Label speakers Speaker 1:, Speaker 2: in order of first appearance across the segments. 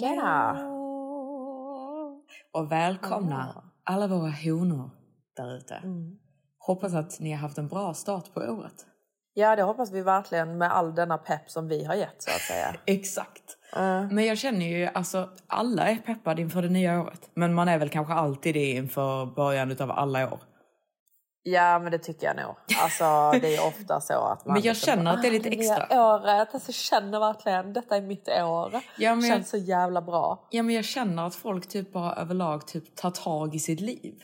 Speaker 1: Tjena! Och välkomna alla våra honor där ute.
Speaker 2: Mm.
Speaker 1: Hoppas att ni har haft en bra start på året.
Speaker 2: Ja, det hoppas vi verkligen med all denna pepp som vi har gett så att säga.
Speaker 1: Exakt. Men jag känner ju, alltså alla är peppade inför det nya året. Men man är väl kanske alltid det inför början av alla år.
Speaker 2: Ja, men det tycker jag nog. Alltså, det är ofta så att man...
Speaker 1: Men jag
Speaker 2: liksom
Speaker 1: känner
Speaker 2: bara,
Speaker 1: att det är lite
Speaker 2: "Ah,
Speaker 1: extra."
Speaker 2: året, alltså jag känner verkligen, detta är mitt år.
Speaker 1: Ja, men jag-
Speaker 2: Känns så jävla bra.
Speaker 1: Ja men jag känner att folk typ bara överlag typ tar tag i sitt liv.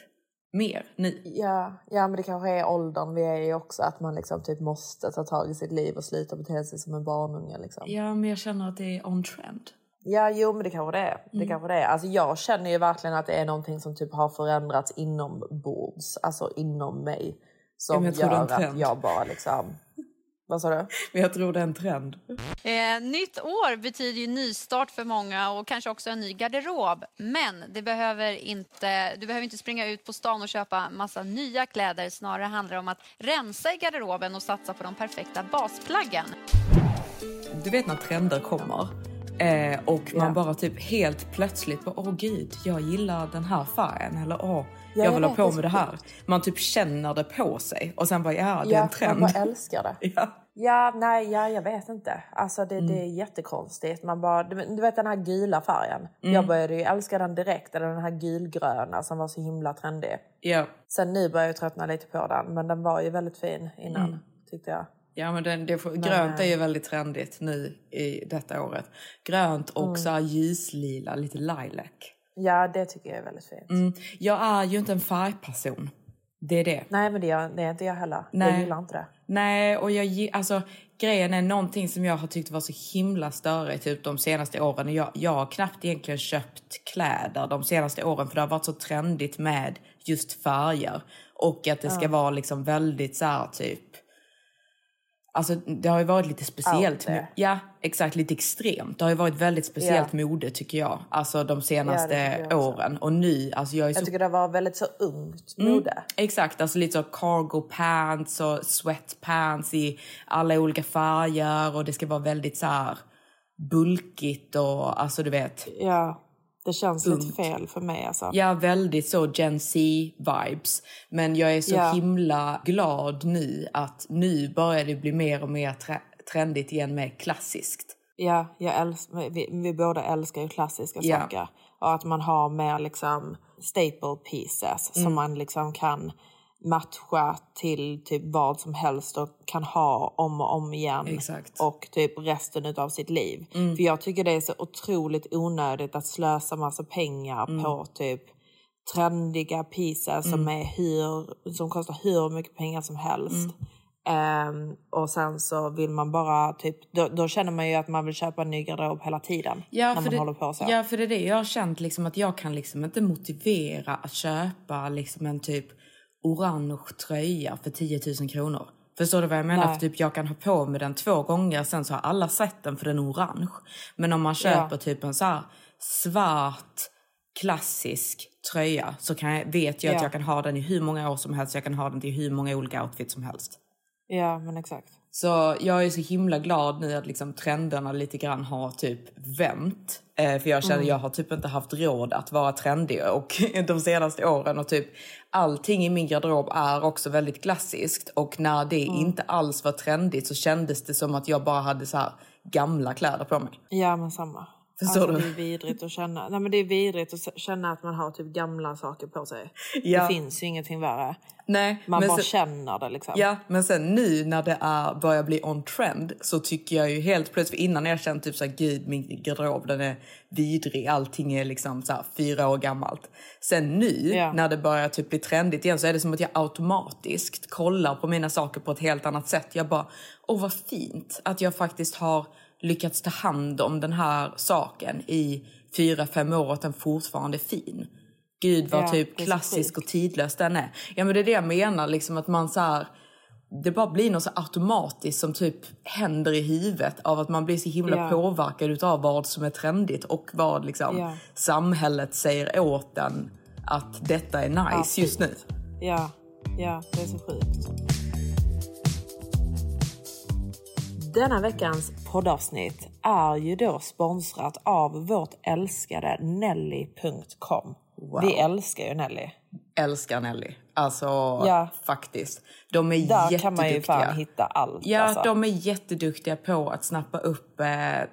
Speaker 1: Mer nu.
Speaker 2: Ja, ja, men det kanske är åldern vi är i också. Att man liksom typ måste ta tag i sitt liv och sluta bete sig som en barnunge. Liksom.
Speaker 1: Ja men jag känner att det är on trend.
Speaker 2: Ja, jo men det kanske det är. Det
Speaker 1: Mm.
Speaker 2: kanske det är. Alltså, jag känner ju verkligen att det är någonting som typ har förändrats inombords, alltså inom mig. Som
Speaker 1: Ja,
Speaker 2: gör att jag bara liksom... Vad sa du?
Speaker 1: Men jag tror det är en trend.
Speaker 3: Eh, nytt år betyder ju nystart för många och kanske också en ny garderob. Men det behöver inte, du behöver inte springa ut på stan och köpa massa nya kläder. Snarare handlar det om att rensa i garderoben och satsa på de perfekta basplaggen.
Speaker 1: Du vet när trender kommer eh, och man
Speaker 2: Ja.
Speaker 1: bara typ helt plötsligt bara åh gud, jag gillar den här färgen eller åh,
Speaker 2: Ja,
Speaker 1: jag
Speaker 2: jag
Speaker 1: vill ha på mig det här. Man typ känner det på sig och sen bara ja, det är en trend.
Speaker 2: man bara älskar det.
Speaker 1: Ja.
Speaker 2: Ja, nej, ja, jag vet inte. Alltså det, det är
Speaker 1: Mm.
Speaker 2: jättekonstigt. Man bara, du, du vet den här gula färgen.
Speaker 1: Mm.
Speaker 2: Jag började ju älska den direkt. Eller den här gulgröna som var så himla trendig.
Speaker 1: Ja.
Speaker 2: Sen nu börjar jag tröttna lite på den. Men den var ju väldigt fin innan,
Speaker 1: Mm.
Speaker 2: tyckte jag.
Speaker 1: Ja men den, det får, grönt är ju väldigt trendigt nu i detta året. Grönt och
Speaker 2: Mm.
Speaker 1: så här ljuslila, lite lilac.
Speaker 2: Ja, det tycker jag är väldigt fint.
Speaker 1: Mm. Jag är ju inte en färgperson. Det är det.
Speaker 2: Nej, men det är, det är inte jag heller.
Speaker 1: Nej.
Speaker 2: Jag gillar inte det.
Speaker 1: Nej, och jag alltså grejen är någonting som jag har tyckt var så himla störigt typ de senaste åren. Jag, jag har knappt egentligen köpt kläder de senaste åren för det har varit så trendigt med just färger. Och att det ska vara liksom väldigt så här typ Alltså det har ju varit lite speciellt. Ja, exakt. Lite extremt. Det har ju varit väldigt speciellt mode tycker jag. Alltså de senaste
Speaker 2: också.
Speaker 1: åren. Och nu, alltså jag är så
Speaker 2: Jag tycker det var väldigt så ungt
Speaker 1: Mm.
Speaker 2: mode.
Speaker 1: Exakt, alltså lite så cargo pants och sweatpants i alla olika färger och det ska vara väldigt så här bulkigt och alltså du vet.
Speaker 2: Ja, det känns
Speaker 1: Ungt.
Speaker 2: lite fel för mig alltså.
Speaker 1: Ja, väldigt så Gen Z-vibes. Men jag är så
Speaker 2: Ja.
Speaker 1: himla glad nu att nu börjar det bli mer och mer tre- trendigt igen med klassiskt.
Speaker 2: Ja, jag älskar, vi, vi båda älskar ju klassiska
Speaker 1: Ja.
Speaker 2: saker. Och att man har mer liksom staple pieces
Speaker 1: Mm.
Speaker 2: som man liksom kan matcha till typ vad som helst och kan ha om och om igen.
Speaker 1: Exakt.
Speaker 2: Och typ resten av sitt liv. För jag tycker det är så otroligt onödigt att slösa massa pengar på typ trendiga pieces som, är hur, som kostar hur mycket pengar som helst. Ehm, och sen så vill man bara typ, då, då känner man ju att man vill köpa en ny garderob hela tiden. när man
Speaker 1: det,
Speaker 2: håller på så.
Speaker 1: ja, för det är det jag har känt liksom att jag kan liksom inte motivera att köpa liksom en typ orange tröja för 10 000 kronor. Förstår du vad jag menar?
Speaker 2: Nej.
Speaker 1: För typ jag kan ha på mig den två gånger sen så har alla sett den för den är orange. Men om man köper typ en så här svart klassisk tröja så kan jag, vet jag att
Speaker 2: Ja.
Speaker 1: jag kan ha den i hur många år som helst. Jag kan ha den till hur många olika outfits som helst.
Speaker 2: Ja, men exakt.
Speaker 1: Så jag är så himla glad nu att liksom trenderna lite grann har typ vänt. Eh, för jag känner jag har typ inte haft råd att vara trendig och de senaste åren och typ allting i min garderob är också väldigt klassiskt och när det inte alls var trendigt så kändes det som att jag bara hade så här gamla kläder på mig.
Speaker 2: Ja men samma.
Speaker 1: Förstår
Speaker 2: alltså,
Speaker 1: du?
Speaker 2: Det är vidrigt att känna. Nej men det är vidrigt att känna att man har typ gamla saker på sig.
Speaker 1: Ja.
Speaker 2: Det finns ju ingenting värre.
Speaker 1: Nej,
Speaker 2: Man bara
Speaker 1: sen-
Speaker 2: känner det liksom.
Speaker 1: Ja, men sen nu när det är, börjar bli on trend så tycker jag ju helt plötsligt, för innan jag känt typ såhär gud min garderob den är vidrig, allting är liksom såhär fyra år gammalt. Sen nu
Speaker 2: Ja.
Speaker 1: när det börjar typ bli trendigt igen så är det som att jag automatiskt kollar på mina saker på ett helt annat sätt. Jag bara, åh vad fint att jag faktiskt har lyckats ta hand om den här saken i fyra, fem år och att den fortfarande är fin. Gud vad
Speaker 2: Ja,
Speaker 1: typ klassisk och tidlös den är. Ja men det är det jag menar, liksom att man så här, det bara blir något så automatiskt som typ händer i huvudet av att man blir så himla
Speaker 2: Ja.
Speaker 1: påverkad utav vad som är trendigt och vad liksom
Speaker 2: Ja.
Speaker 1: samhället säger åt den att detta är nice
Speaker 2: Ja,
Speaker 1: just nu.
Speaker 2: fint. Ja, ja, det är så sjukt. Denna veckans poddavsnitt är ju då sponsrat av vårt älskade Nelly.com.
Speaker 1: Wow.
Speaker 2: Vi älskar ju Nelly.
Speaker 1: Älskar Nelly. Alltså
Speaker 2: Ja.
Speaker 1: faktiskt. De är
Speaker 2: Där
Speaker 1: jätteduktiga.
Speaker 2: kan man ju fan hitta allt.
Speaker 1: Ja,
Speaker 2: alltså.
Speaker 1: de är jätteduktiga på att snappa upp eh,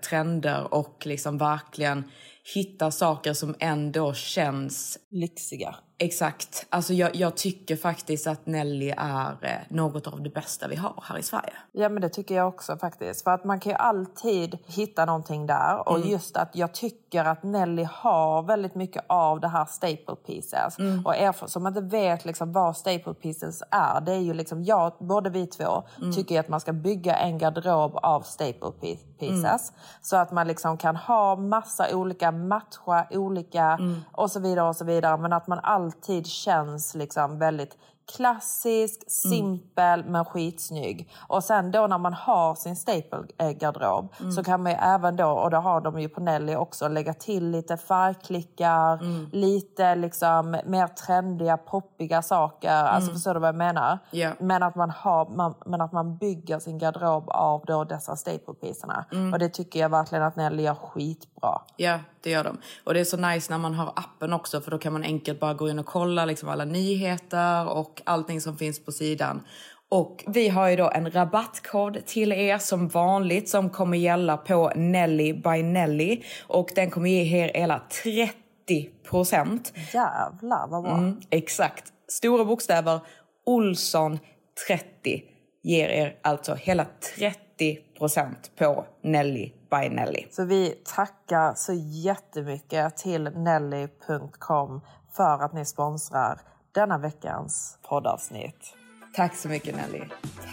Speaker 1: trender och liksom verkligen hitta saker som ändå känns
Speaker 2: Lyxiga.
Speaker 1: Exakt. Alltså jag, jag tycker faktiskt att Nelly är eh, något av det bästa vi har här i Sverige.
Speaker 2: Ja men det tycker jag också faktiskt. För att man kan ju alltid hitta någonting där. Och just att jag tycker att Nelly har väldigt mycket av det här staple pieces. Och er som inte vet liksom vad staple pieces är. Det är ju liksom, jag, både vi två tycker att man ska bygga en garderob av staple pieces. Så att man liksom kan ha massa olika, matcha olika och så vidare och så vidare. Men att man alltid känns liksom väldigt klassisk, simpel men skitsnygg. Och sen då när man har sin staple-garderob så kan man ju även då, och det har de ju på Nelly också, lägga till lite färgklickar, lite liksom mer trendiga, poppiga saker. Alltså förstår du vad jag menar?
Speaker 1: Ja.
Speaker 2: Men, att man har, man, men att man bygger sin garderob av då dessa staple-piecerna. Och det tycker jag verkligen att Nelly gör skitbra.
Speaker 1: Ja, det gör de. Och det är så nice när man har appen också för då kan man enkelt bara gå in och kolla liksom alla nyheter och allting som finns på sidan. Och vi har ju då en rabattkod till er som vanligt som kommer gälla på Nelly by Nelly och den kommer ge er hela 30 procent.
Speaker 2: Jävlar vad bra.
Speaker 1: Mm, exakt. Stora bokstäver. Olsson 30 ger er alltså hela 30 procent på Nelly by Nelly.
Speaker 2: Så vi tackar så jättemycket till Nelly.com för att ni sponsrar denna veckans poddavsnitt.
Speaker 1: Tack så mycket Nelly.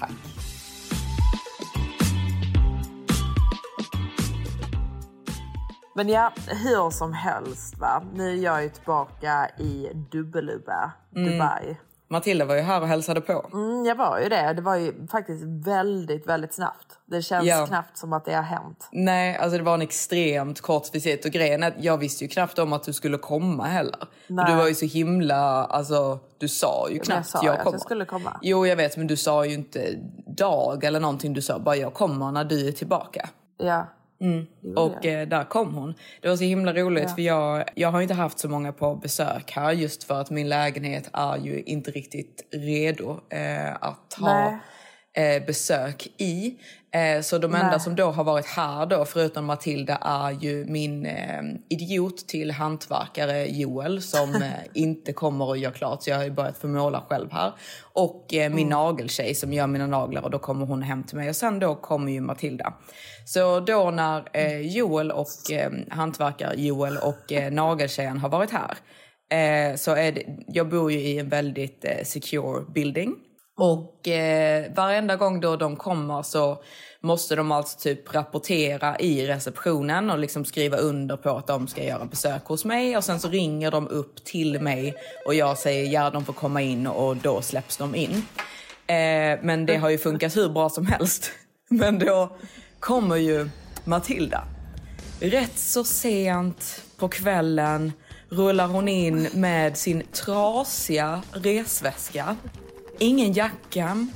Speaker 1: Tack.
Speaker 2: Men ja, hur som helst va. Nu är jag ju tillbaka i Dubbelubba, Dubai.
Speaker 1: Matilda var ju här och hälsade på.
Speaker 2: Mm, jag var ju det. Det var ju faktiskt väldigt, väldigt snabbt. Det känns
Speaker 1: Ja.
Speaker 2: knappt som att det har hänt.
Speaker 1: Nej, alltså det var en extremt kort visit och grejen är att jag visste ju knappt om att du skulle komma heller. För
Speaker 2: Nej.
Speaker 1: Du var ju så himla, alltså du sa ju knappt
Speaker 2: sa ju
Speaker 1: jag
Speaker 2: att
Speaker 1: kommer.
Speaker 2: jag skulle komma.
Speaker 1: Jo jag vet men du sa ju inte dag eller någonting. Du sa bara jag kommer när du är tillbaka.
Speaker 2: Ja. Gjorde
Speaker 1: Och eh, där kom hon. Det var så himla roligt för jag, jag har inte haft så många på besök här just för att min lägenhet är ju inte riktigt redo eh, att ha
Speaker 2: Nej.
Speaker 1: Eh, besök i. Eh, så de enda
Speaker 2: Nej.
Speaker 1: som då har varit här då, förutom Matilda, är ju min eh, idiot till hantverkare Joel som eh, inte kommer att göra klart. Så jag har börjat få måla själv här. Och eh, min nageltjej som gör mina naglar och då kommer hon hem till mig. Och sen då kommer ju Matilda. Så då när eh, Joel och eh, hantverkare Joel och eh, nageltjejen har varit här så är det, jag bor ju i en väldigt secure building. Och eh, varenda gång då de kommer så måste de alltså typ rapportera i receptionen och liksom skriva under på att de ska göra besök hos mig. Och sen så ringer de upp till mig och jag säger ja, de får komma in och då släpps de in. Eh, men det har ju funkat hur bra som helst. Men då kommer ju Matilda. Rätt så sent på kvällen rullar hon in med sin trasiga resväska, ingen jacka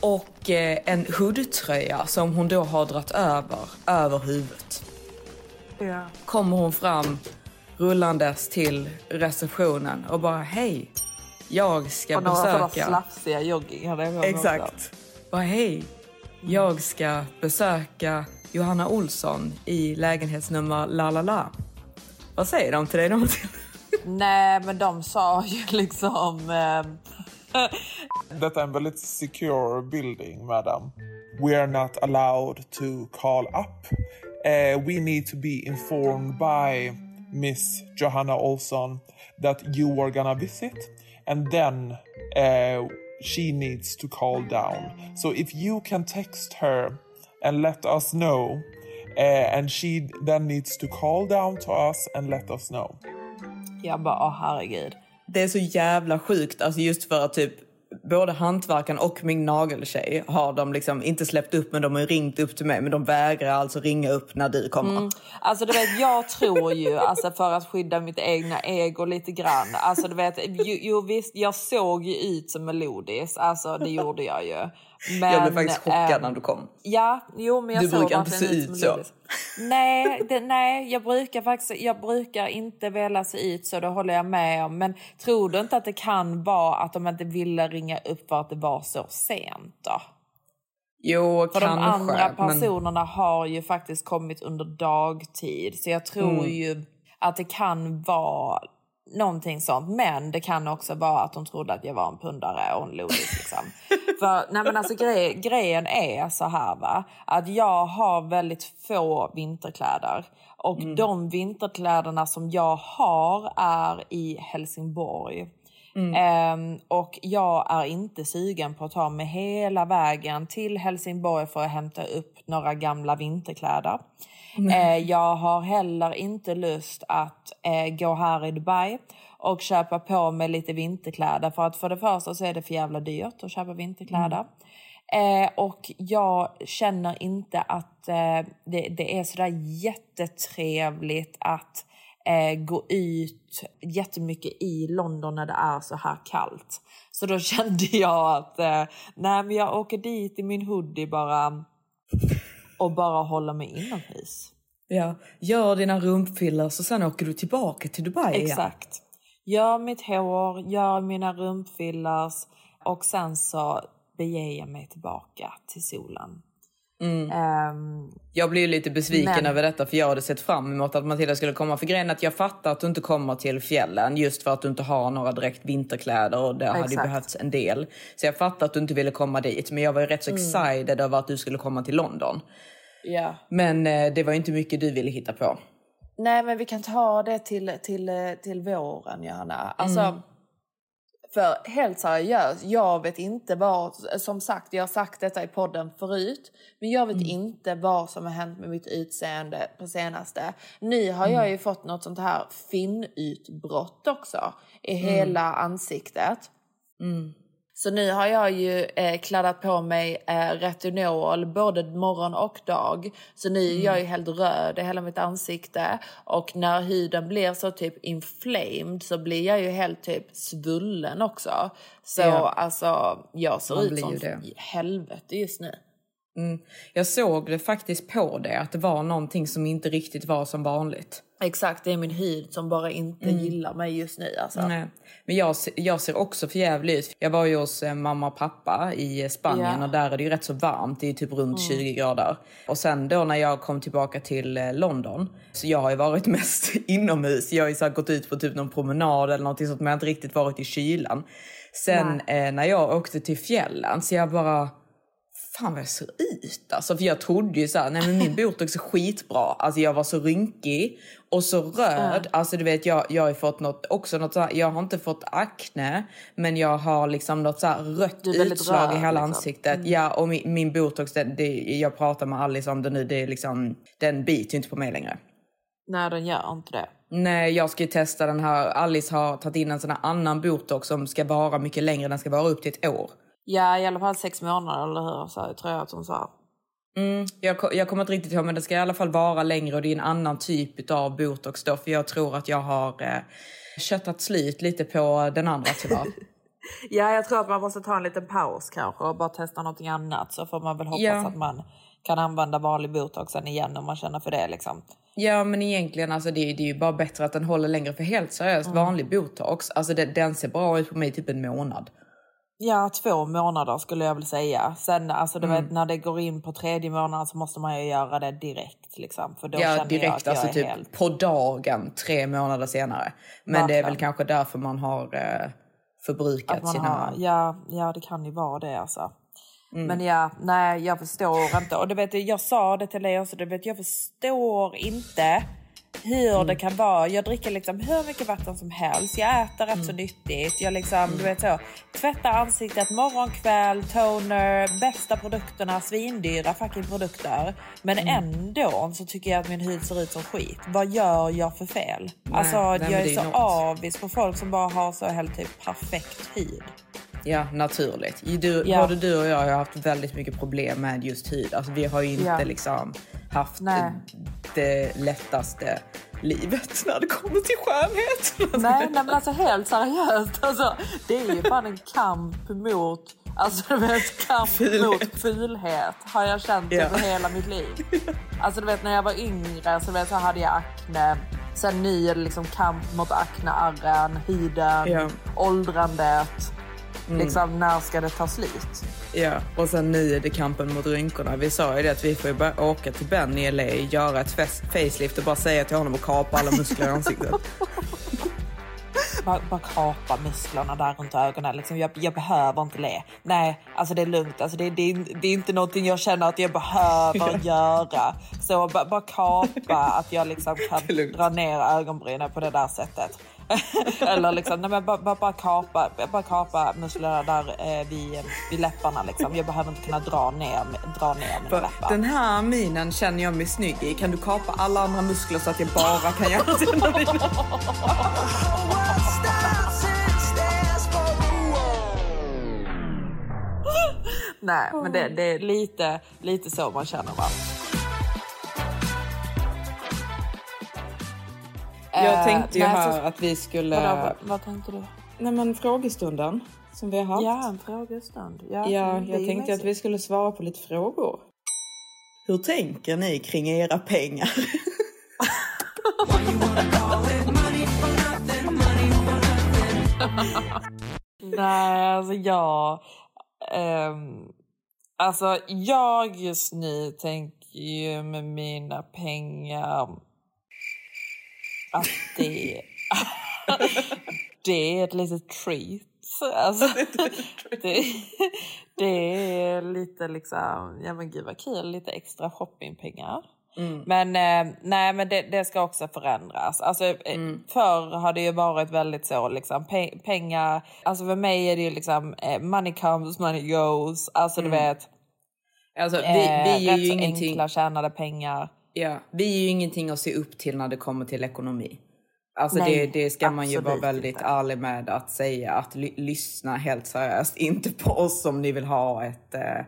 Speaker 1: och eh, en hoodtröja som hon då har dragit över, över huvudet.
Speaker 2: Ja.
Speaker 1: Kommer hon fram rullandes till receptionen och bara hej, jag ska
Speaker 2: Och några
Speaker 1: besöka...
Speaker 2: slafsiga jogging hade jag med mig också.
Speaker 1: Exakt. Bara hej, jag ska besöka Johanna Olsson i lägenhetsnummer la la la. Vad säger de till dig?
Speaker 2: Nej, men de sa ju liksom... Eh,
Speaker 4: detta är en väldigt secure building, madam. We are not allowed to call up. Uh, we need to be informed by Miss Johanna Olsson that you are gonna visit, and then uh, she needs to call down. So if you can text her and let us know, uh, and she then needs to call down to us and let us know.
Speaker 2: jag bara, åh herregud.
Speaker 1: Det är så jävla sjukt, alltså just för att typ både hantverkaren och min nageltjej har de liksom inte släppt upp men de har ju ringt upp till mig men de vägrar alltså ringa upp när du kommer.
Speaker 2: Alltså du vet, jag tror ju, alltså för att skydda mitt egna ego lite grann. Alltså du vet, jo, jo visst, jag såg ju ut som Melodis, alltså det gjorde jag ju. Men,
Speaker 1: jag blev faktiskt chockad
Speaker 2: ehm,
Speaker 1: när du kom.
Speaker 2: Ja, jo men jag
Speaker 1: Du
Speaker 2: såg
Speaker 1: brukar inte se
Speaker 2: ut
Speaker 1: så.
Speaker 2: Nej, det, nej jag, brukar faktiskt, jag brukar inte vilja se ut så, det håller jag med om. Men tror du inte att det kan vara att de inte ville ringa upp för att det var så sent då?
Speaker 1: Jo,
Speaker 2: För
Speaker 1: kanske.
Speaker 2: de andra
Speaker 1: men-
Speaker 2: personerna har ju faktiskt kommit under dagtid. Så jag tror
Speaker 1: Mm.
Speaker 2: ju att det kan vara någonting sånt. Men det kan också vara att de trodde att jag var en pundare och en lodis. Liksom. För nej men alltså, grej, grejen är så här va. Att jag har väldigt få vinterkläder. Och
Speaker 1: Mm.
Speaker 2: de vinterkläderna som jag har är i Helsingborg.
Speaker 1: Mm.
Speaker 2: Ehm, och jag är inte sugen på att ta mig hela vägen till Helsingborg för att hämta upp några gamla vinterkläder. Eh, jag har heller inte lust att eh, gå här i Dubai och köpa på mig lite vinterkläder. För att för det första så är det för jävla dyrt att köpa vinterkläder. Eh, och jag känner inte att eh, det, det är sådär jättetrevligt att eh, gå ut jättemycket i London när det är så här kallt. Så då kände jag att eh, nej men jag åker dit i min hoodie bara och bara håller mig inomhus.
Speaker 1: Ja, gör dina rumpfillers och sen åker du tillbaka till Dubai igen.
Speaker 2: Exakt. Gör mitt hår, gör mina rumpfillers och sen så beger jag mig tillbaka till solen. Ehm,
Speaker 1: Jag blir lite besviken
Speaker 2: Men-
Speaker 1: över detta för jag hade sett fram emot att Matilda skulle komma. För grejen är att jag fattar att du inte kommer till fjällen just för att du inte har några direkt vinterkläder och det hade ju behövts en del. Så jag fattar att du inte ville komma dit. Men jag var ju rätt så
Speaker 2: Mm.
Speaker 1: excited över att du skulle komma till London.
Speaker 2: ja.
Speaker 1: Men eh, det var inte mycket du ville hitta på.
Speaker 2: Nej, men vi kan ta det till, till, eh, till våren, Johanna. Alltså, För helt seriöst, jag vet inte vad... Som sagt, jag har sagt detta i podden förut. Men jag vet inte vad som har hänt med mitt utseende på senaste. Nu har jag ju fått något sånt här finnutbrott också. I hela ansiktet. Så nu har jag ju eh, kladdat på mig eh, retinol både morgon och dag. Så nu är jag ju helt röd i hela mitt ansikte. Och när huden blir så typ inflamed så blir jag ju helt typ svullen också. Så
Speaker 1: Ja.
Speaker 2: alltså jag ser
Speaker 1: Man
Speaker 2: ut som helvete just nu.
Speaker 1: Jag såg det faktiskt på det att det var någonting som inte riktigt var som vanligt.
Speaker 2: Exakt, det är min hud som bara inte gillar mig just nu alltså.
Speaker 1: Nej. Men jag, jag ser också för jävligt ut. Jag var ju hos eh, mamma och pappa i eh, Spanien
Speaker 2: Ja.
Speaker 1: och där är det ju rätt så varmt. Det är typ runt 20 grader. Och sen då när jag kom tillbaka till eh, London. Så jag har ju varit mest inomhus. Jag har ju så gått ut på typ någon promenad eller någonting sånt men jag har inte riktigt varit i kylan. Sen eh, när jag åkte till fjällen så jag bara fan vad jag ser ut alltså. För jag trodde ju så här, nej men min botox är skitbra. Alltså jag var så rynkig och så röd. Alltså du vet jag, jag har fått något, också något så här, jag har inte fått akne. Men jag har liksom något så här rött utslag i
Speaker 2: röd,
Speaker 1: hela
Speaker 2: liksom.
Speaker 1: ansiktet. Ja och min, min botox, det, det, jag pratar med Alice om det nu, det är liksom, den biter ju inte på mig längre.
Speaker 2: Nej, den gör inte det.
Speaker 1: Nej, jag ska testa den här. Alice har tagit in en sån annan botox som ska vara mycket längre. Den ska vara upp till ett år.
Speaker 2: Ja, i alla fall sex månader eller hur? Så tror jag att hon sa.
Speaker 1: Mm, jag, jag kommer inte riktigt ihåg, men det ska i alla fall vara längre och det är en annan typ av botox då. För jag tror att jag har eh, köttat slut lite på den andra tyvärr.
Speaker 2: Ja, jag tror att man måste ta en liten paus kanske och bara testa någonting annat. Så får man väl hoppas
Speaker 1: Ja.
Speaker 2: att man kan använda vanlig botox sen igen om man känner för det liksom.
Speaker 1: ja, men egentligen alltså det, det är ju bara bättre att den håller längre. För helt seriöst, vanlig botox, alltså det, den ser bra ut på mig typ en månad.
Speaker 2: Ja, två månader skulle jag vilja säga. Sen alltså, du vet, när det går in på tredje månaden så måste man ju göra det direkt. Liksom, för då
Speaker 1: Ja,
Speaker 2: känner jag
Speaker 1: direkt,
Speaker 2: att jag
Speaker 1: alltså
Speaker 2: är
Speaker 1: typ
Speaker 2: helt...
Speaker 1: på dagen tre månader senare. Men det är väl kanske därför man har eh, förbrukat
Speaker 2: man
Speaker 1: sina...
Speaker 2: har, ja, ja, det kan ju vara det alltså.
Speaker 1: Mm.
Speaker 2: Men ja, nej, jag förstår inte. Och du vet, jag sa det till dig också, du vet, jag förstår inte hur
Speaker 1: Mm.
Speaker 2: det kan vara. Jag dricker liksom hur mycket vatten som helst. Jag äter rätt så
Speaker 1: Mm.
Speaker 2: nyttigt. Jag liksom, du vet så, tvättar ansiktet morgon, kväll, toner, bästa produkterna, svindyra fucking produkter. Men
Speaker 1: Mm.
Speaker 2: ändå så tycker jag att min hud ser ut som skit. Vad gör jag för fel? alltså,
Speaker 1: nej, men
Speaker 2: jag är
Speaker 1: är
Speaker 2: så
Speaker 1: något.
Speaker 2: avis på folk som bara har så helt typ perfekt hud.
Speaker 1: Ja, naturligt. Du,
Speaker 2: Ja.
Speaker 1: Både du och jag har haft väldigt mycket problem med just hud. Alltså, vi har ju inte
Speaker 2: Ja.
Speaker 1: liksom haft
Speaker 2: Nej.
Speaker 1: det lättaste livet när det kommer till skönhet.
Speaker 2: Nej, nej men alltså helt seriöst. Alltså, det är ju fan en kamp mot Alltså du vet, kamp
Speaker 1: Fulhet.
Speaker 2: mot fulhet har jag känt
Speaker 1: Ja.
Speaker 2: över hela mitt liv. Alltså du vet när jag var yngre så, vet, så hade jag akne. Sen nu är det liksom kamp mot aknearren, huden,
Speaker 1: Ja.
Speaker 2: åldrandet.
Speaker 1: Mm.
Speaker 2: Liksom när ska det ta slut?
Speaker 1: Ja, och sen nu är det kampen mot rynkorna. Vi sa ju det att vi får ju bara åka till Ben i LA, göra ett facelift och bara säga till honom att kapa alla muskler i ansiktet.
Speaker 2: Bara, bara kapa musklerna där runt ögonen. Liksom, jag, jag behöver inte le. Nej, alltså det är lugnt. Alltså det, det, är- det är inte någonting jag känner att jag behöver göra. Så bara, bara kapa att jag liksom kan dra ner ögonbrynen på det där sättet. Eller liksom, nej men bara, bara, bara, kapa, bara kapa musklerna där eh, vid, vid läpparna. Liksom. Jag behöver inte kunna dra ner, dra ner mina läppar.
Speaker 1: den här minen känner jag mig snygg i. Kan du kapa alla andra muskler så att jag bara kan göra minen?
Speaker 2: Nej, men det, det är lite, lite så man känner va.
Speaker 1: Jag
Speaker 2: Eh,
Speaker 1: tänkte ju
Speaker 2: nej,
Speaker 1: här
Speaker 2: så-
Speaker 1: att vi skulle...
Speaker 2: Vadå, vad, vad tänkte du?
Speaker 1: Nej men frågestunden som vi har haft.
Speaker 2: Ja, en frågestund. Ja,
Speaker 1: Ja,
Speaker 2: mm,
Speaker 1: jag tänkte att vi skulle svara på lite frågor. Hur tänker ni kring era pengar?
Speaker 2: Nej, alltså jag... ehm, alltså jag just nu tänker ju med mina pengar att det, det är ett litet treat. Alltså, det, det är lite liksom, ja men gud vad kul, lite extra shoppingpengar. Men, eh, nej, men det, det ska också förändras. Alltså, eh, Förr har det ju varit väldigt så, liksom, pe- pengar... Alltså för mig är det ju liksom eh, money comes, money goes. Alltså du vet,
Speaker 1: Alltså, vi,
Speaker 2: eh,
Speaker 1: vi, är
Speaker 2: rätt
Speaker 1: ju
Speaker 2: så
Speaker 1: ingenting,
Speaker 2: enkla tjänade pengar.
Speaker 1: Ja, vi är ju ingenting att se upp till när det kommer till ekonomi. Alltså
Speaker 2: Nej,
Speaker 1: det, det ska man ju vara väldigt
Speaker 2: inte.
Speaker 1: ärlig med att säga. Att ly- lyssna helt seriöst. Inte på oss om ni vill ha ett eh,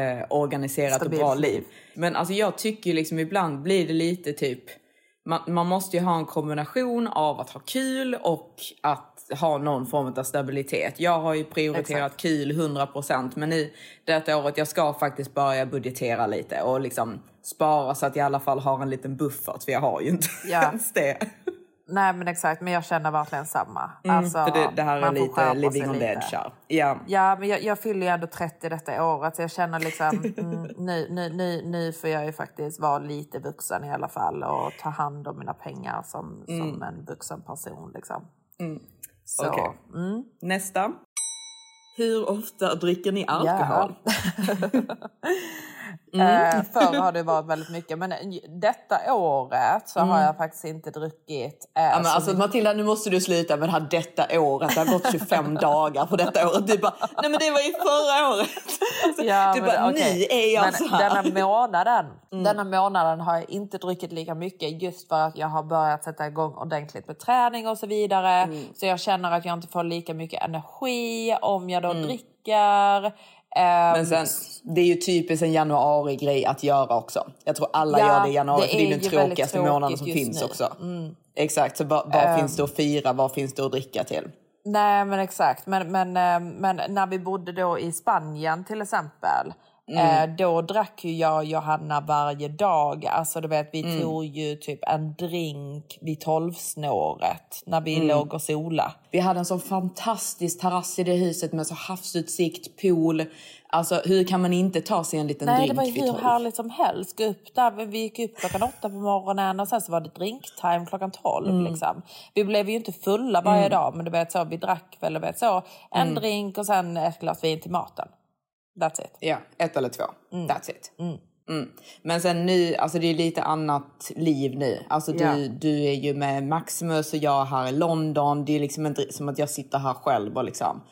Speaker 1: eh, organiserat
Speaker 2: Stabilt
Speaker 1: och bra
Speaker 2: liv.
Speaker 1: Men alltså jag tycker liksom ibland blir det lite typ man, man måste ju ha en kombination av att ha kul och att ha någon form av stabilitet. Jag har ju prioriterat
Speaker 2: Exakt.
Speaker 1: kul 100% men nu detta året jag ska faktiskt börja budgetera lite och liksom spara så att jag i alla fall har en liten buffert för jag har ju inte
Speaker 2: Ja.
Speaker 1: ens det.
Speaker 2: Nej men exakt, men jag känner verkligen samma.
Speaker 1: Mm,
Speaker 2: Alltså,
Speaker 1: för det, det här är lite living on the edge här. Ja.
Speaker 2: Ja, men jag, jag fyller ju ändå 30 detta året så jag känner liksom mm, nu, nu, nu, nu får jag ju faktiskt vara lite vuxen i alla fall och ta hand om mina pengar som, som en vuxen person liksom. Så,
Speaker 1: Mm. Okej.
Speaker 2: mm,
Speaker 1: Nästa. Hur ofta dricker ni alkohol?
Speaker 2: Eh, förr har det varit väldigt mycket men detta året så har jag faktiskt inte druckit eh,
Speaker 1: Ja, men
Speaker 2: så
Speaker 1: alltså,
Speaker 2: mycket.
Speaker 1: Matilda, nu måste du sluta med det här detta året. Det har gått 25 dagar på detta året. Du bara, nej men det var ju förra året. Alltså,
Speaker 2: Ja,
Speaker 1: du
Speaker 2: men
Speaker 1: bara,
Speaker 2: okej.
Speaker 1: nu är jag
Speaker 2: men
Speaker 1: så här. Mm.
Speaker 2: Denna månaden, denna månaden har jag inte druckit lika mycket just för att jag har börjat sätta igång ordentligt med träning och så vidare.
Speaker 1: Mm.
Speaker 2: Så jag känner att jag inte får lika mycket energi om jag då dricker. Ehm,
Speaker 1: Mm. Men sen, det är ju typiskt en januari-grej att göra också. Jag tror alla
Speaker 2: Ja,
Speaker 1: gör det i januari,
Speaker 2: det
Speaker 1: för det är den tråkigaste månaden som finns
Speaker 2: nu.
Speaker 1: också. Exakt, så vad, vad finns det att fira, vad finns det att dricka till?
Speaker 2: Nej men exakt, men, men, eh, men när vi bodde då i Spanien till exempel. Eh, då drack ju jag och Johanna varje dag. Alltså du vet, vi tog ju typ en drink vid tolvsnåret när vi låg och sola.
Speaker 1: Vi hade en sån fantastisk terrass i det huset med så havsutsikt, pool. Alltså hur kan man inte ta sig en liten
Speaker 2: Nej,
Speaker 1: drink
Speaker 2: det var ju
Speaker 1: vid
Speaker 2: hur
Speaker 1: tolv?
Speaker 2: härligt som helst. Gå upp där, vi gick upp klockan åtta på morgonen och sen så var det drinktime klockan tolv.
Speaker 1: Mm.
Speaker 2: Liksom. Vi blev ju inte fulla varje dag, men du vet så, vi drack väl du vet, så, en
Speaker 1: Mm.
Speaker 2: drink och sen ett glas vin till maten. That's it.
Speaker 1: Ja, ett eller två. That's it. Mm. Men sen nu, alltså det är lite annat liv nu. Alltså du,
Speaker 2: Ja.
Speaker 1: du är ju med Maximus och jag är här i London. Det är liksom inte som att jag sitter här själv och liksom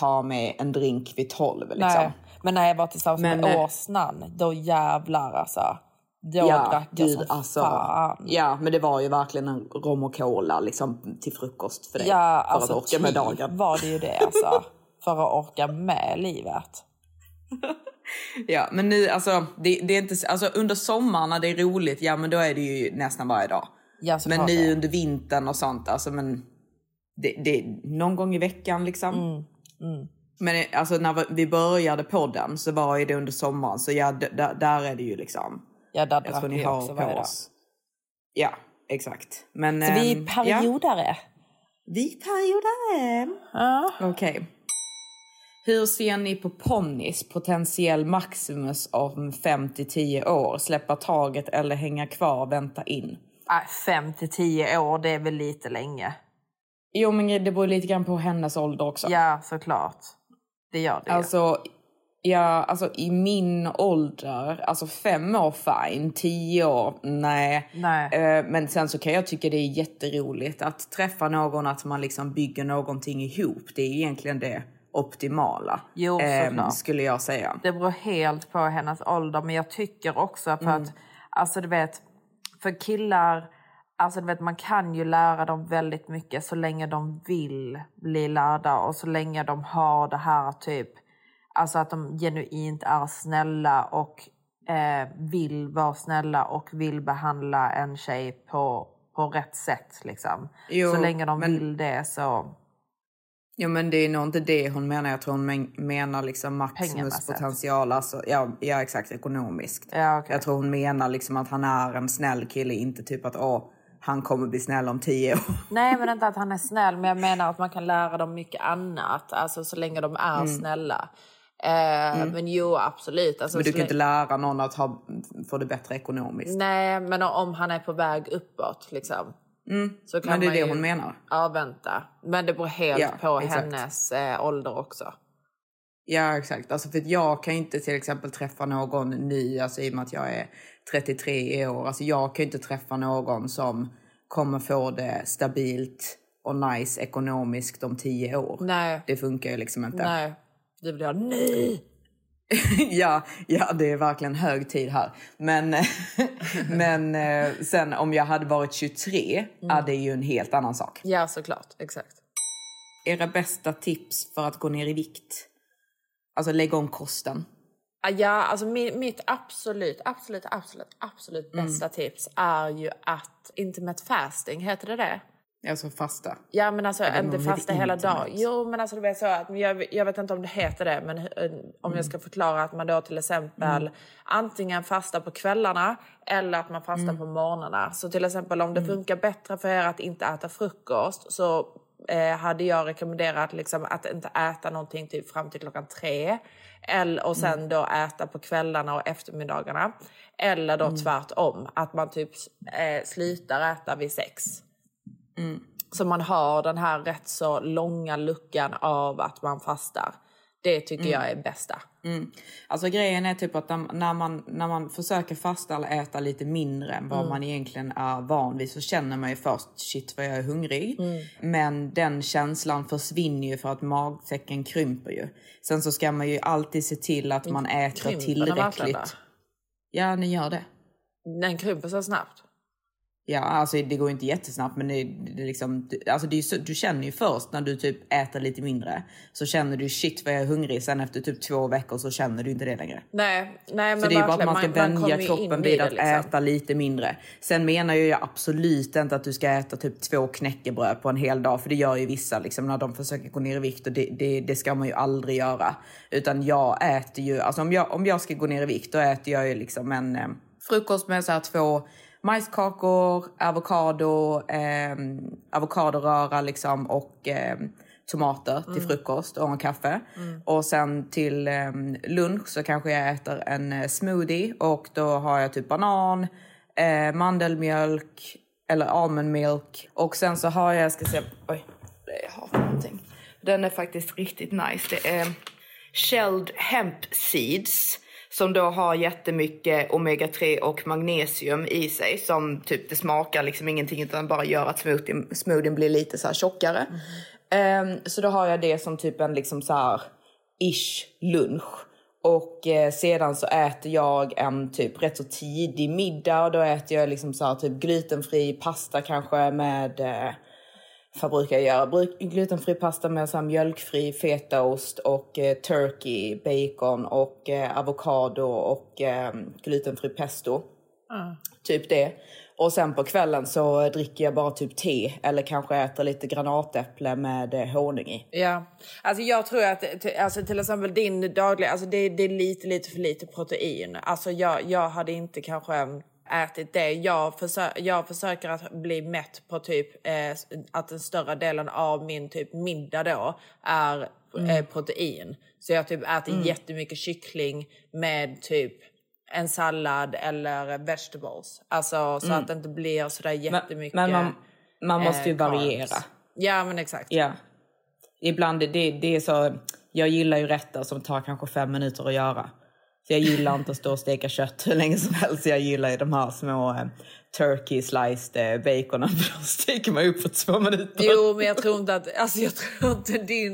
Speaker 1: tar med en drink vid tolv. Liksom.
Speaker 2: Nej. Men när jag var tillsammans
Speaker 1: Men,
Speaker 2: med
Speaker 1: eh,
Speaker 2: Åsnan, då jävlar alltså. Då
Speaker 1: Ja,
Speaker 2: drack jag
Speaker 1: gud,
Speaker 2: som
Speaker 1: alltså,
Speaker 2: fan.
Speaker 1: ja, men det var ju verkligen en rom och cola liksom, till frukost för dig.
Speaker 2: Ja,
Speaker 1: för
Speaker 2: alltså
Speaker 1: att orka med
Speaker 2: typ
Speaker 1: dagen.
Speaker 2: var det ju det alltså. För att orka med livet.
Speaker 1: Ja, men nu, alltså, det, det är inte, alltså under sommaren när det är roligt, ja men då är det ju nästan varje dag.
Speaker 2: Ja,
Speaker 1: Men nu under vintern och sånt, alltså men det, det, någon gång i veckan liksom.
Speaker 2: Mm,
Speaker 1: Men eh, alltså när vi började podden så var ju det under sommaren, så ja, där är det ju liksom.
Speaker 2: Ja, där drack vi
Speaker 1: har
Speaker 2: också varje dag.
Speaker 1: Ja, exakt. Men,
Speaker 2: Så vi
Speaker 1: ehm,
Speaker 2: är periodare.
Speaker 1: Ja, vi är periodare.
Speaker 2: Ja.
Speaker 1: Okej. Hur ser ni på ponnys potentiell Maximus om 5 till 10 år? Släppa taget eller hänga kvar, vänta in?
Speaker 2: Nej, Fem till tio år, det är väl lite länge.
Speaker 1: Jo, men det beror lite grann på hennes ålder också.
Speaker 2: Ja, såklart. Det gör det.
Speaker 1: Alltså, ja, alltså i min ålder, alltså fem år fine, tio år nej.
Speaker 2: Nej.
Speaker 1: Eh, men sen så kan jag tycka det är jätteroligt att träffa någon, att man liksom bygger någonting ihop. Det är egentligen det optimala.
Speaker 2: Jo,
Speaker 1: eh, skulle jag säga.
Speaker 2: Det beror helt på hennes ålder, men jag tycker också för att, alltså du vet, för killar, alltså du vet, man kan ju lära dem väldigt mycket så länge de vill bli lärda och så länge de har det här typ, alltså att de genuint är snälla och eh, vill vara snälla och vill behandla en tjej på, på rätt sätt liksom.
Speaker 1: Jo,
Speaker 2: så länge de
Speaker 1: men-
Speaker 2: vill det så,
Speaker 1: Jo men det är nog inte det hon menar. Jag tror hon men- menar liksom Maximus potential. Alltså, ja, ja exakt ekonomiskt.
Speaker 2: ja okej.
Speaker 1: Jag tror hon menar liksom att han är en snäll kille, inte typ att åh, han kommer bli snäll om tio år.
Speaker 2: Nej, men inte att han är snäll, men jag menar att man kan lära dem mycket annat. Alltså så länge de är
Speaker 1: Mm.
Speaker 2: snälla. Eh, Men jo, absolut. Alltså,
Speaker 1: Men du kan inte lära någon att ha, få det bättre ekonomiskt.
Speaker 2: Nej, men om han är på väg uppåt liksom. Så kan
Speaker 1: Mm. Men det är det
Speaker 2: ju...
Speaker 1: hon menar.
Speaker 2: Ja, vänta. Men det beror helt
Speaker 1: Ja,
Speaker 2: på
Speaker 1: exakt.
Speaker 2: hennes eh, ålder också.
Speaker 1: Ja exakt. Alltså för jag kan inte till exempel träffa någon ny, alltså i och med att jag är 33 år. Alltså jag kan inte träffa någon som kommer få det stabilt och nice ekonomiskt om tio år.
Speaker 2: Nej,
Speaker 1: Det funkar ju liksom inte.
Speaker 2: nej. Du vill ha nej.
Speaker 1: ja, ja, det är verkligen hög tid här. Men, men eh, sen om jag hade varit 23 är det ju en helt annan sak.
Speaker 2: Ja, såklart. Exakt.
Speaker 1: Era bästa tips för att gå ner i vikt? Alltså lägga om kosten.
Speaker 2: Ah, Ja, alltså mi- mitt absolut, absolut, absolut, absolut
Speaker 1: Mm.
Speaker 2: bästa tips är ju att intermittent fasting, heter det det?
Speaker 1: Alltså fasta.
Speaker 2: Ja men alltså
Speaker 1: vet
Speaker 2: inte
Speaker 1: det
Speaker 2: fasta hela dagen. Jo men alltså du vet så att jag, jag vet inte om det heter det men eh, om
Speaker 1: Mm.
Speaker 2: jag ska förklara att man då till exempel antingen fastar på kvällarna eller att man fastar
Speaker 1: Mm.
Speaker 2: på morgnarna. Så till exempel om det funkar bättre för er att inte äta frukost så eh, hade jag rekommenderat liksom att inte äta någonting typ fram till klockan tre. Eller, och sen
Speaker 1: Mm.
Speaker 2: då äta på kvällarna och eftermiddagarna. Eller
Speaker 1: Mm.
Speaker 2: då tvärtom, att man typ eh, slutar äta vid sex. Så man har den här rätt så långa luckan av att man fastar. Det tycker jag är bästa.
Speaker 1: Alltså grejen är typ att när- man, när man försöker fasta eller äta lite mindre än vad man egentligen är van vid så känner man ju först shit vad jag är hungrig. Men den känslan försvinner ju för att magsäcken krymper ju. Sen så ska man ju alltid se till att man äter
Speaker 2: krymper den
Speaker 1: tillräckligt. Ja, ni gör det.
Speaker 2: Den krymper så snabbt.
Speaker 1: Ja, alltså det går inte jättesnabbt men det, det liksom, alltså det är du känner ju först när du typ äter lite mindre så känner du shit vad jag är hungrig. Sen efter typ två veckor så känner du inte det längre.
Speaker 2: Nej, nej men
Speaker 1: Så det är bara att man ska
Speaker 2: man
Speaker 1: vänja kroppen vid att
Speaker 2: liksom.
Speaker 1: äta lite mindre. Sen menar ju jag absolut inte att du ska äta typ två knäckebröd på en hel dag. För det gör ju vissa liksom, när de försöker gå ner i vikt. Och det, det, det ska man ju aldrig göra. Utan jag äter ju, alltså om jag, om jag ska gå ner i vikt då äter jag ju liksom en eh, frukost med så här två majskakor, avokado, eh, avokadoröra liksom och eh, tomater till frukost och en kaffe. Och sen till eh, lunch så kanske jag äter en eh, smoothie och då har jag typ banan, eh, mandelmjölk eller almond milk. Och sen så har jag, ska se, oj, jag har för någonting. Den är faktiskt riktigt nice. Det är shelled hemp seeds som då har jättemycket omega-3 och magnesium i sig som typ det smakar liksom ingenting utan bara gör att smoothien, smoothien blir lite så här tjockare. Ehm, så då har jag det som typ en liksom så här ish lunch. Och eh, sedan så äter jag en typ rätt så tidig middag och då äter jag liksom så här typ glutenfri pasta kanske med eh, vad brukar jag göra? Glutenfri pasta med så mjölkfri fetaost och eh, turkey, bacon och eh, avokado och eh, glutenfri pesto. Typ det. Och sen på kvällen så dricker jag bara typ te eller kanske äter lite granatäpple med eh, honung i.
Speaker 2: Ja, alltså jag tror att alltså till exempel din dagliga, alltså det, det är lite, lite för lite protein. Alltså jag, jag hade inte kanske ätit det. Jag, försö jag försöker att bli mätt på typ eh, att den större delen av min typ middag då är eh, protein. Så jag typ äter jättemycket kyckling med typ en sallad eller vegetables. Alltså så att det inte blir sådär jättemycket.
Speaker 1: Men man, man måste ju
Speaker 2: eh,
Speaker 1: variera.
Speaker 2: Ja men exakt.
Speaker 1: Ja. Ibland det, det är så... Jag gillar ju rätter som tar kanske fem minuter att göra. För jag gillar inte att stå och steka kött hur länge som helst. Jag gillar ju de här små eh, turkey sliced eh, baconen. För de steker man upp på två minuter.
Speaker 2: Jo, men jag tror inte att alltså jag tror inte din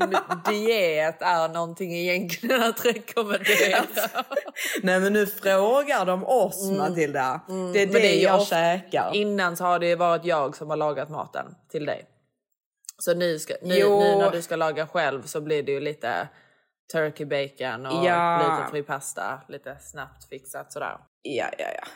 Speaker 2: diet är någonting egentligen att rekommendera.
Speaker 1: Nej men nu frågar de oss Matilda. Det är det,
Speaker 2: Mm. Är ju
Speaker 1: jag
Speaker 2: ofta-
Speaker 1: käkar.
Speaker 2: Innan så har det varit jag som har lagat maten till dig. Så nu, ska, nu, nu när du ska laga själv så blir det ju lite turkey bacon och
Speaker 1: Ja.
Speaker 2: glutenfri pasta. Lite snabbt fixat sådär.
Speaker 1: Ja, ja, ja.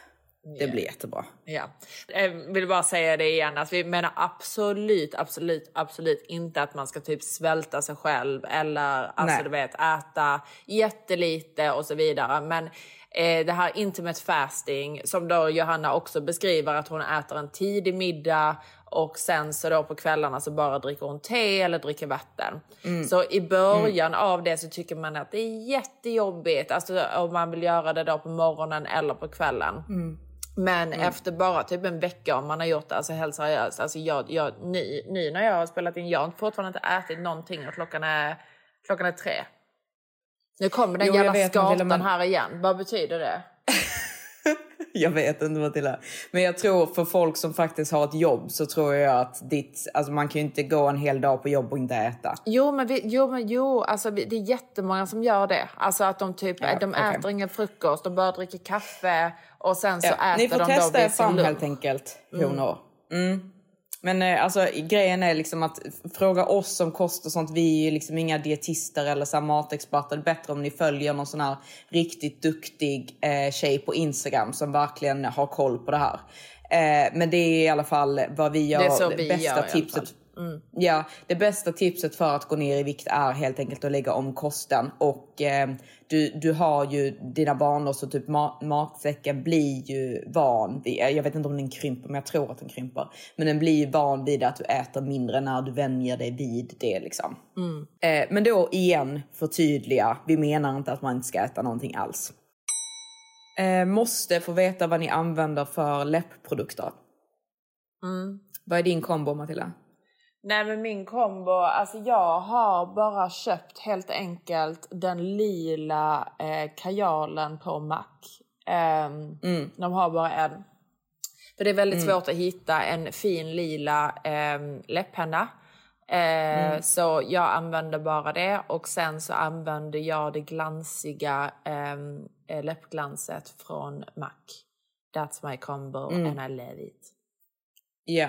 Speaker 1: Det blir jättebra.
Speaker 2: Ja. Jag vill bara säga det igen, att vi menar absolut, absolut, absolut inte att man ska typ svälta sig själv eller alltså du vet äta jättelite och så vidare. Men eh, det här intimate fasting som då Johanna också beskriver att hon äter en tidig middag och sen så då på kvällarna så bara dricker hon te eller dricker vatten. Så i början av det så tycker man att det är jättejobbigt, alltså om man vill göra det då på morgonen eller på kvällen. Men efter bara typ en vecka om man har gjort det, alltså helt seriöst. Alltså jag, jag, nu, nu när jag har spelat in, jag har fortfarande inte ätit någonting och klockan är, klockan är tre. Nu kommer den
Speaker 1: Jo,
Speaker 2: jävla skatan
Speaker 1: men-
Speaker 2: här igen. Vad betyder det?
Speaker 1: Jag vet inte är. Men jag tror för folk som faktiskt har ett jobb så tror jag att ditt, alltså man kan ju inte gå en hel dag på jobb och inte äta.
Speaker 2: Jo, men, vi, jo, men jo, alltså, det är jättemånga som gör det. Alltså att de typ,
Speaker 1: Ja,
Speaker 2: de
Speaker 1: okej.
Speaker 2: äter ingen frukost, de bara dricker kaffe och sen så
Speaker 1: Ja,
Speaker 2: äter
Speaker 1: Ni får
Speaker 2: de
Speaker 1: testa
Speaker 2: då
Speaker 1: er fram helt enkelt, honor. Mm. Men eh, alltså, grejen är liksom att fråga oss om kost och sånt. Vi är ju liksom inga dietister eller så matexperter. Det är bättre om ni följer någon sån här riktigt duktig eh, tjej på Instagram som verkligen har koll på det här. Eh, men det är i alla fall vad vi gör.
Speaker 2: Det är så vi
Speaker 1: bästa
Speaker 2: gör
Speaker 1: tipset.
Speaker 2: Mm.
Speaker 1: Ja, det bästa tipset för att gå ner i vikt är helt enkelt att lägga om kosten. Och eh, du, du har ju dina vanor så typ ma- matsäcken blir ju van vid, jag vet inte om den krymper men jag tror att den krymper. Men den blir ju van vid att du äter mindre när du vänjer dig vid det liksom. Eh, men då igen förtydliga, vi menar inte att man inte ska äta någonting alls. Eh, måste få veta vad ni använder för läppprodukter. Vad är din kombo Matilda?
Speaker 2: Nej men min kombo, alltså jag har bara köpt helt enkelt den lila eh, kajalen på Mac. Ehm, De har bara en. För det är väldigt svårt att hitta en fin lila eh, läpppenna. Eh, Så jag använder bara det och sen så använder jag det glansiga eh, läppglanset från Mac. That's my combo and I love it.
Speaker 1: Ja.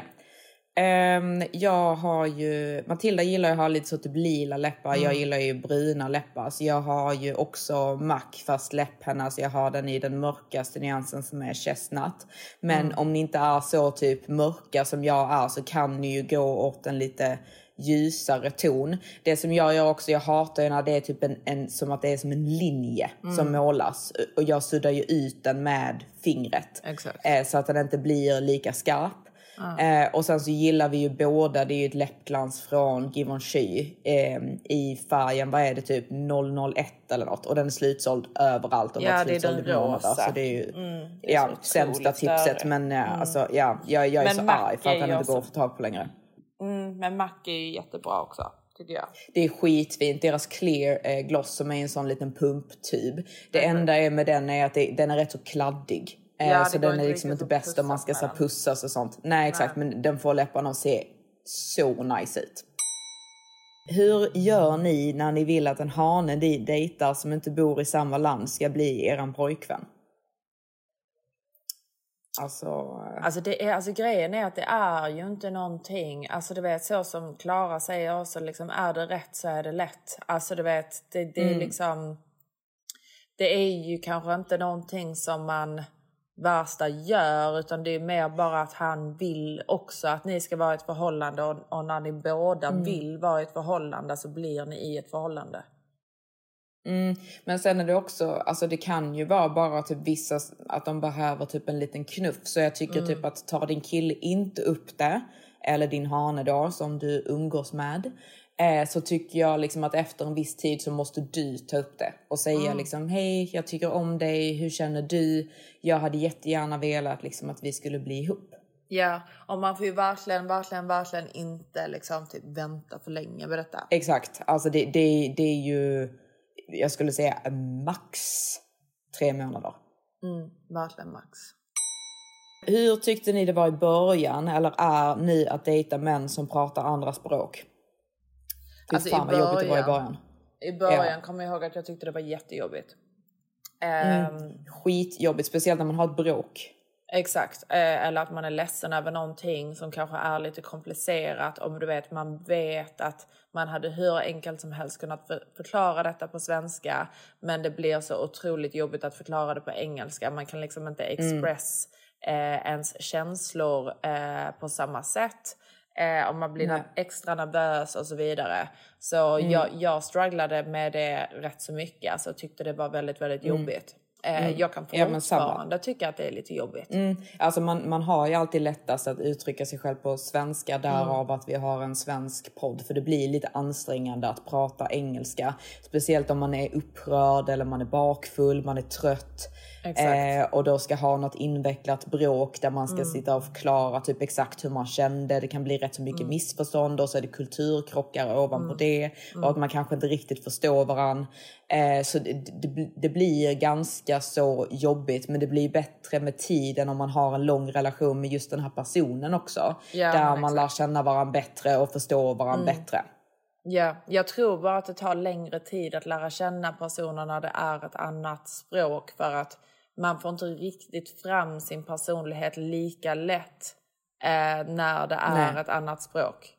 Speaker 1: Ehm, jag har ju... Matilda gillar ju att ha lite så typ lila läppar. Jag gillar ju bruna läppar. Så jag har ju också MAC fast läpphenna. Så jag har den i den mörkaste nyansen som är chestnut. Men om ni inte är så typ mörka som jag är så kan ni ju gå åt en lite ljusare ton. Det som jag gör också, jag hatar ju när det är typ en, en som att det är som en linje som målas. Och jag suddar ju ut den med fingret. Eh, så att den inte blir lika skarp. Eh, och sen så gillar vi ju båda, det är ju ett läppglans från Givenchy eh, i färgen, vad är det, typ 001 eller något. Och den är slutsåld överallt och
Speaker 2: Ja,
Speaker 1: varit slutsåld
Speaker 2: den
Speaker 1: i månader. Så det är ju
Speaker 2: Mm, det är
Speaker 1: ja,
Speaker 2: så otroligt
Speaker 1: sämsta tipset.
Speaker 2: störigt.
Speaker 1: Men eh, alltså, ja, jag, jag är
Speaker 2: Men
Speaker 1: så
Speaker 2: Mac
Speaker 1: arg för att den inte går att få tag på längre.
Speaker 2: Mm, men MAC är ju jättebra också.
Speaker 1: Det är skitfint. Deras clear eh, gloss som är en sån liten pumptub. Det enda är med den är att det, den är rätt så kladdig. Eh,
Speaker 2: Ja, det
Speaker 1: så den är
Speaker 2: inte
Speaker 1: liksom inte bäst om man ska så, pussas och sånt. Nej exakt, men den får läpparna att se så nice ut. Hur gör ni när ni vill att en hane ni dejtar som inte bor i samma land ska bli eran pojkvän? Alltså... eh,
Speaker 2: Alltså, det är, alltså grejen är att det är ju inte någonting, alltså du vet så som Klara säger också, liksom, är det rätt så är det lätt. Alltså du vet, det, det är liksom, det är ju kanske inte någonting som man värsta gör utan det är mer bara att han vill också att ni ska vara i ett förhållande och, och när ni båda vill vara i ett förhållande så blir ni i ett förhållande.
Speaker 1: Mm, men sen är det också, alltså det kan ju vara bara typ vissa att de behöver typ en liten knuff. Så jag tycker typ att tar din kille inte upp det, eller din hane då som du umgås med. Eh, så tycker jag liksom att efter en viss tid så måste du ta upp det och säga liksom hej jag tycker om dig, hur känner du? Jag hade jättegärna velat liksom att vi skulle bli ihop.
Speaker 2: Ja, och man får ju verkligen, verkligen, verkligen inte liksom typ vänta för länge med detta.
Speaker 1: Exakt, alltså det, det, det är ju, jag skulle säga max tre månader.
Speaker 2: Mm, verkligen max.
Speaker 1: Hur tyckte ni det var i början eller är ni att dejta män som pratar andra språk? Fy
Speaker 2: Alltså,
Speaker 1: fan vad jobbigt det var i
Speaker 2: början-
Speaker 1: början.
Speaker 2: I början
Speaker 1: Ja.
Speaker 2: kommer jag ihåg att jag tyckte det var jättejobbigt.
Speaker 1: Mm.
Speaker 2: Ehm,
Speaker 1: Skitjobbigt, speciellt när man har ett bråk.
Speaker 2: Exakt, eh, eller att man är ledsen över någonting som kanske är lite komplicerat. Om du vet, man vet att man hade hur enkelt som helst kunnat för- förklara detta på svenska, men det blir så otroligt jobbigt att förklara det på engelska. Man kan liksom inte express eh, ens känslor eh, på samma sätt. Eh, om man blir
Speaker 1: Nej.
Speaker 2: extra nervös och så vidare. Så jag, jag strugglade med det rätt så mycket. Alltså tyckte det var väldigt, väldigt jobbigt. Eh, Jag kan
Speaker 1: Ja,
Speaker 2: fortfarande tycka att det är lite jobbigt.
Speaker 1: Mm. Alltså man, man har ju alltid lättast att uttrycka sig själv på svenska därav
Speaker 2: Mm.
Speaker 1: att vi har en svensk podd. För det blir lite ansträngande att prata engelska. Speciellt om man är upprörd eller man är bakfull, man är trött.
Speaker 2: Exakt.
Speaker 1: Eh, och då ska ha något invecklat bråk där man ska
Speaker 2: Mm.
Speaker 1: sitta och förklara typ exakt hur man kände. Det kan bli rätt så mycket
Speaker 2: Mm.
Speaker 1: missförstånd och så är det kulturkrockar ovanpå det. Och att man kanske inte riktigt förstår varann. Eh, så det, det, det blir ganska så jobbigt men det blir bättre med tiden om man har en lång relation med just den här personen också.
Speaker 2: Ja,
Speaker 1: där man lär känna varandra bättre och förstå varandra bättre.
Speaker 2: Ja, jag tror bara att det tar längre tid att lära känna personer när det är ett annat språk för att man får inte riktigt fram sin personlighet lika lätt eh, när det är
Speaker 1: Nej.
Speaker 2: ett annat språk.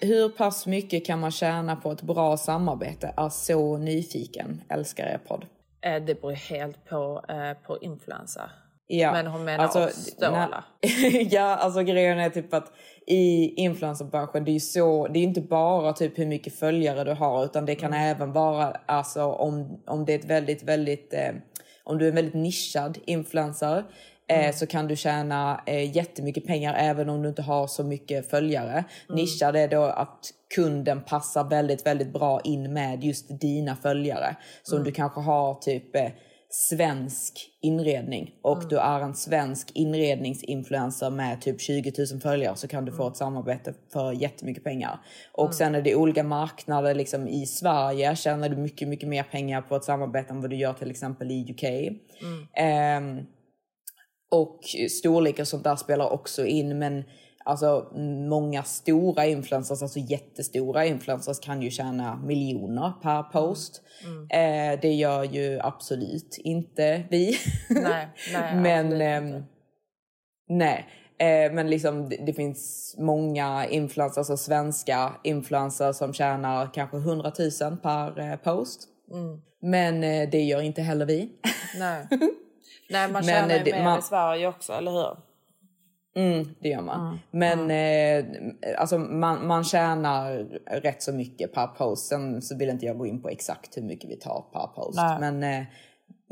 Speaker 1: Hur pass mycket kan man tjäna på ett bra samarbete? Är så nyfiken. Älskar er podd.
Speaker 2: Eh, det beror helt på, eh, på influencer.
Speaker 1: Ja,
Speaker 2: Men hon menar oss, Ståla.
Speaker 1: nej- ja, alltså grejen är typ att i influencerbranschen, det är ju så, det är inte bara typ hur mycket följare du har, utan det kan även vara alltså om, om det är ett väldigt, väldigt, eh, om du är en väldigt nischad influencer, eh, så kan du tjäna eh, jättemycket pengar även om du inte har så mycket följare. Nischad är då att kunden passar väldigt, väldigt bra in med just dina följare. Så om du kanske har typ eh, svensk inredning och du är en svensk inredningsinfluencer med typ 20 000 följare så kan du få ett samarbete för jättemycket pengar. Och sen är det olika marknader liksom i Sverige tjänar du mycket, mycket mer pengar på ett samarbete än vad du gör till exempel i UK. Ehm, och storlek och sånt där spelar också in men alltså många stora influencers, alltså jättestora influencers kan ju tjäna miljoner per post. Eh, det gör ju absolut inte vi.
Speaker 2: Nej, nej,
Speaker 1: men
Speaker 2: inte.
Speaker 1: nej. Eh, men liksom det, det finns många influencers, alltså svenska influencers som tjänar kanske 100 000 per eh, post. Men eh, det gör inte heller vi.
Speaker 2: Nej. Nej, man tjänar ju
Speaker 1: det-
Speaker 2: mer
Speaker 1: man-
Speaker 2: i Sverige också, eller hur?
Speaker 1: Mm, det gör man. Men eh, alltså man, man tjänar rätt så mycket per post. Sen så vill inte jag gå in på exakt hur mycket vi tar per post.
Speaker 2: Nej.
Speaker 1: Men, eh,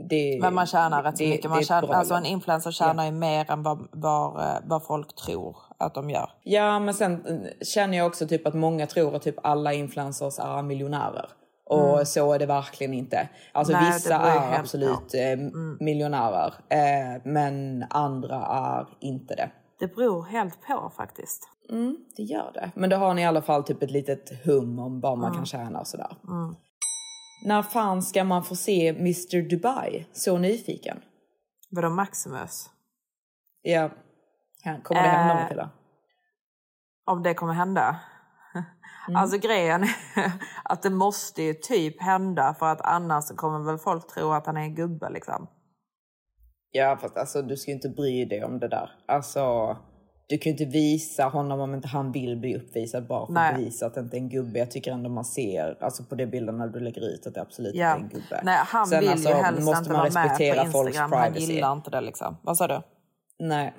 Speaker 1: det,
Speaker 2: Men man tjänar rätt så mycket. Man tjänar, alltså en influencer tjänar ju mer än vad, vad, eh, vad folk tror att de gör.
Speaker 1: Ja, men sen eh, känner jag också typ att många tror att typ alla influencers är miljonärer. Och så är det verkligen inte. Alltså
Speaker 2: Mm. Nej,
Speaker 1: vissa är absolut eh, miljonärer. Eh, men andra är inte det.
Speaker 2: Det beror helt på faktiskt.
Speaker 1: Mm, det gör det. Men då har ni i alla fall typ ett litet hum om vad
Speaker 2: Mm.
Speaker 1: man kan tjäna och sådär. När fan ska man få se Mr Dubai? Så nyfiken.
Speaker 2: Vadå Maximus?
Speaker 1: Ja. Kommer det hända
Speaker 2: Eh,
Speaker 1: Matilda?
Speaker 2: Om det kommer hända? Alltså grejen är att det måste ju typ hända för att annars kommer väl folk tro att han är en gubbe liksom.
Speaker 1: Ja fast alltså du ska ju inte bry dig om det där. Alltså du kan ju inte visa honom om inte han vill bli uppvisad bara för
Speaker 2: Nej.
Speaker 1: att bevisa att det inte är en gubbe. Jag tycker ändå man ser alltså på de bilderna du lägger ut att det absolut
Speaker 2: Ja.
Speaker 1: inte är en gubbe.
Speaker 2: Nej, han
Speaker 1: Sen,
Speaker 2: vill
Speaker 1: alltså,
Speaker 2: ju helst
Speaker 1: måste
Speaker 2: inte
Speaker 1: man
Speaker 2: vara med på Instagram. Han gillar inte det liksom. Vad sa du?
Speaker 1: Nej.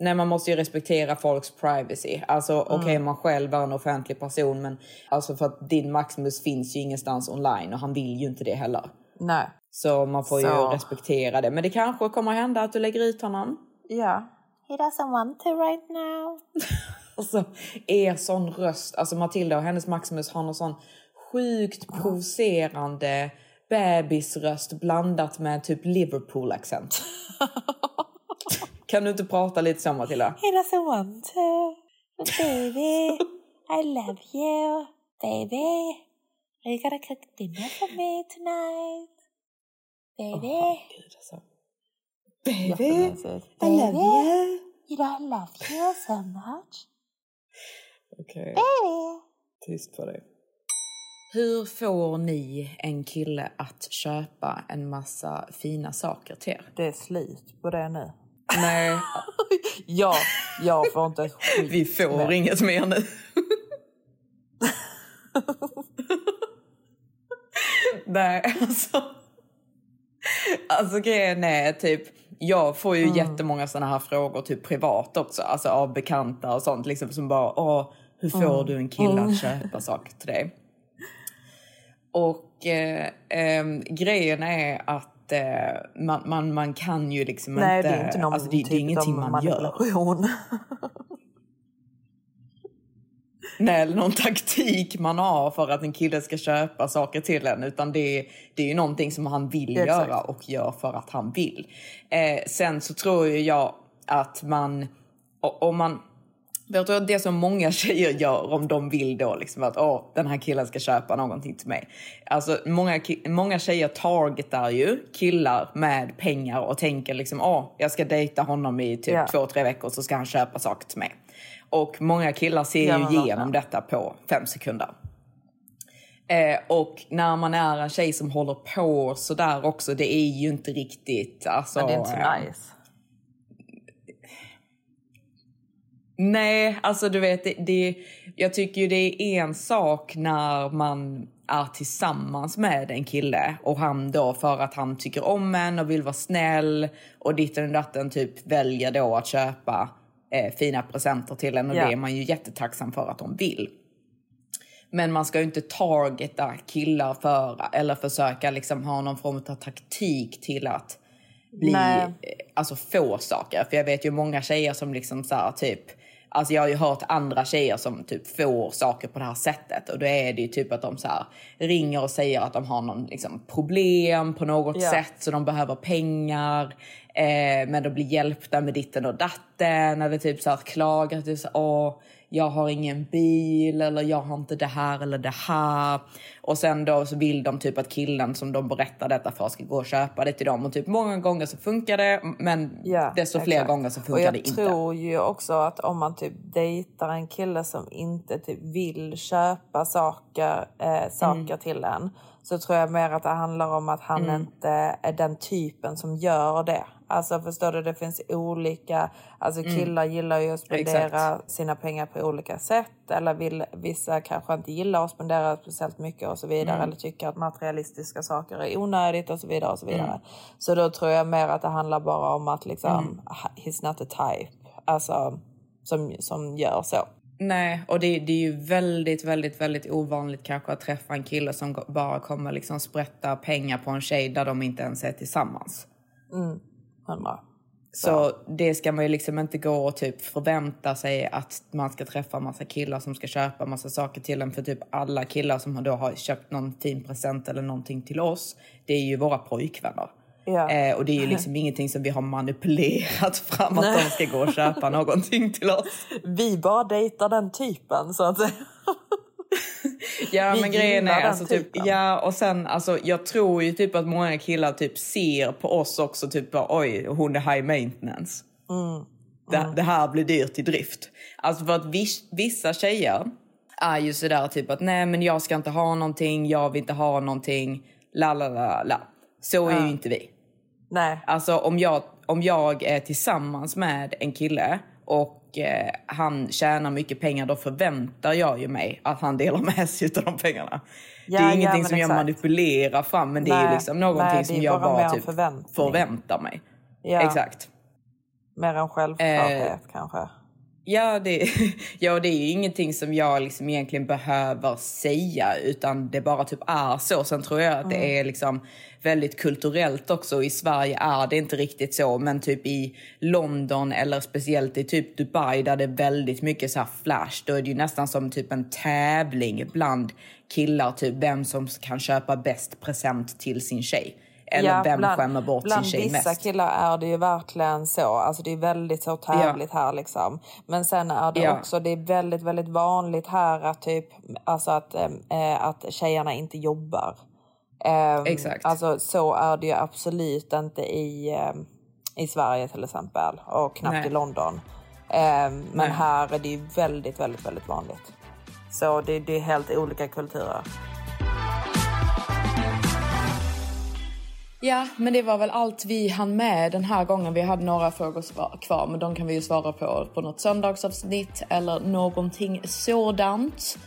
Speaker 1: Nej, man måste ju respektera folks privacy. Alltså okej, man själv är en offentlig person, men alltså för att din Maximus finns ju ingenstans online och han vill ju inte det heller.
Speaker 2: Nej.
Speaker 1: Så man får ju
Speaker 2: Så.
Speaker 1: respektera det. Men det kanske kommer hända att du lägger ut honom.
Speaker 2: Ja. He doesn't want to right now.
Speaker 1: Alltså, er sån röst. Alltså Matilda och hennes Maximus har någon sån sjukt provocerande bebisröst blandat med typ Liverpool-accent. kan du inte prata lite så Matilda?
Speaker 2: He doesn't want to. Baby, I love you. Baby, are you gonna cook dinner for me tonight? Baby,
Speaker 1: Gud, alltså. Baby, I love you.
Speaker 2: you know I love you so much.
Speaker 1: Okej,
Speaker 2: Baby.
Speaker 1: tyst på dig. Hur får ni en kille att köpa en massa fina saker till er?
Speaker 2: Det är slut på det nu.
Speaker 1: Nej,
Speaker 2: Ja, jag får inte ett skit.
Speaker 1: vi får inget mer nu. Nej, alltså. Alltså grejen är typ, jag får ju jättemånga såna här frågor typ privat också, alltså av bekanta och sånt liksom som bara, åh, hur får du en kille att köpa saker till dig? Och eh, ehm, grejen är att eh, man, man, man kan ju liksom
Speaker 2: Nej,
Speaker 1: inte,
Speaker 2: det är inte någon
Speaker 1: alltså det, det är
Speaker 2: typ
Speaker 1: ingenting man gör.
Speaker 2: manipulation.
Speaker 1: Nej, eller någon taktik man har för att en kille ska köpa saker till en. Utan det, är- det är ju någonting som han vill
Speaker 2: Exakt.
Speaker 1: göra och gör för att han vill. Eh, sen så tror jag att man, om man, jag tror att det som många tjejer gör om de vill då liksom att åh, den här killen ska köpa någonting till mig. Alltså många, många tjejer targetar ju killar med pengar och tänker liksom åh, jag ska dejta honom i typ
Speaker 2: Ja.
Speaker 1: två, tre veckor så ska han köpa saker till mig. Och många killar ser
Speaker 2: Ja,
Speaker 1: ju igenom
Speaker 2: verkligen.
Speaker 1: detta på fem sekunder. Eh, och när man är en tjej som håller på sådär också, det är ju inte riktigt... Alltså,
Speaker 2: Men det är inte så
Speaker 1: eh,
Speaker 2: nice.
Speaker 1: Nej, alltså du vet, det, det, jag tycker ju det är en sak när man är tillsammans med en kille och han då för att han tycker om en och vill vara snäll och ditten och datten typ väljer då att köpa eh, fina presenter till en och
Speaker 2: Ja.
Speaker 1: det är man ju jättetacksam för att de vill. Men man ska ju inte targeta killar för eller försöka liksom ha någon form av taktik till att bli,
Speaker 2: Nej.
Speaker 1: eh, alltså få saker. För jag vet ju många tjejer som liksom så här, typ, alltså jag har ju hört andra tjejer som typ får saker på det här sättet och då är det ju typ att de så här ringer och säger att de har någon liksom problem på något
Speaker 2: Ja.
Speaker 1: sätt så de behöver pengar. Eh, men de blir hjälpta med ditten och datten eller typ så här klagar typ så åh jag har ingen bil eller jag har inte det här eller det här. Och sen då så vill de typ att killen som de berättar detta för ska gå och köpa det till dem. Och typ många gånger så funkar det men
Speaker 2: Ja,
Speaker 1: desto fler
Speaker 2: exakt.
Speaker 1: gånger så funkar
Speaker 2: jag
Speaker 1: det inte.
Speaker 2: tror ju också att om man typ dejtar en kille som inte typ vill köpa saker, eh, saker
Speaker 1: Mm.
Speaker 2: till en så tror jag mer att det handlar om att han inte är den typen som gör det. Alltså förstår du, det finns olika... Alltså killar gillar ju att spendera
Speaker 1: Exakt.
Speaker 2: sina pengar på olika sätt. Eller vill, vissa kanske inte gillar att spendera speciellt mycket och så vidare. Eller tycker att materialistiska saker är onödigt och så vidare. och Så vidare. Så då tror jag mer att det handlar bara om att liksom, he's not a type. Alltså som, som gör så.
Speaker 1: Nej, och det, det är ju väldigt, väldigt, väldigt ovanligt kanske att träffa en kille som bara kommer liksom sprätta pengar på en tjej där de inte ens är tillsammans.
Speaker 2: Hundra.
Speaker 1: Så det ska man ju liksom inte gå och typ förvänta sig att man ska träffa massa killar som ska köpa massa saker till en. För typ alla killar som då har köpt någon fin present eller någonting till oss, det är ju våra pojkvänner.
Speaker 2: Ja.
Speaker 1: Eh, och det är ju liksom ingenting som vi har manipulerat fram att de ska gå och köpa någonting till oss.
Speaker 2: Vi bara dejtar den typen så att säga.
Speaker 1: Ja
Speaker 2: Vi
Speaker 1: men grejen är alltså typ, ja och sen alltså jag tror ju typ att många killar typ ser på oss också typ bara, oj hon är high maintenance.
Speaker 2: Mm.
Speaker 1: Det, det här blir dyrt i drift. Alltså för att vis, vissa tjejer är ju sådär typ att nej men jag ska inte ha någonting, jag vill inte ha någonting, la la la la. Så är ju inte vi.
Speaker 2: Nej.
Speaker 1: Alltså om jag, om jag är tillsammans med en kille och eh, han tjänar mycket pengar då förväntar jag ju mig att han delar med sig av de pengarna.
Speaker 2: Ja,
Speaker 1: det är
Speaker 2: ja,
Speaker 1: ingenting
Speaker 2: men
Speaker 1: som jag
Speaker 2: exakt.
Speaker 1: manipulerar fram men det är
Speaker 2: Nej,
Speaker 1: liksom någonting
Speaker 2: nej,
Speaker 1: som
Speaker 2: är
Speaker 1: jag
Speaker 2: bara
Speaker 1: typ förväntar mig.
Speaker 2: Ja.
Speaker 1: Exakt.
Speaker 2: Mer än självklarhet kanske.
Speaker 1: Ja det, ja, det är ju ingenting som jag liksom egentligen behöver säga utan det bara typ är så. Sen tror jag att
Speaker 2: Mm.
Speaker 1: det är liksom väldigt kulturellt också. I Sverige är det inte riktigt så men typ i London eller speciellt i typ Dubai där det är väldigt mycket så flash. Då är det ju nästan som typ en tävling bland killar. Typ vem som kan köpa bäst present till sin tjej. Eller vem skämmer bort sin
Speaker 2: bland
Speaker 1: tjej
Speaker 2: vissa
Speaker 1: mest.
Speaker 2: killar är det ju verkligen så. Alltså det är väldigt så tävligt här liksom. Men sen är det
Speaker 1: Ja.
Speaker 2: också, det är väldigt, väldigt vanligt här att typ, alltså att, eh, att tjejerna inte jobbar. Ehm,
Speaker 1: Exakt.
Speaker 2: Alltså så är det ju absolut inte i, ehm, i Sverige till exempel. Och knappt
Speaker 1: Nej.
Speaker 2: i London. Ehm, men
Speaker 1: Nej.
Speaker 2: här är det ju väldigt, väldigt, väldigt vanligt. Så det, det är helt olika kulturer.
Speaker 1: Ja, men det var väl allt vi hann med den här gången. Vi hade några frågor kvar, men de kan vi ju svara på på något söndagsavsnitt eller någonting sådant.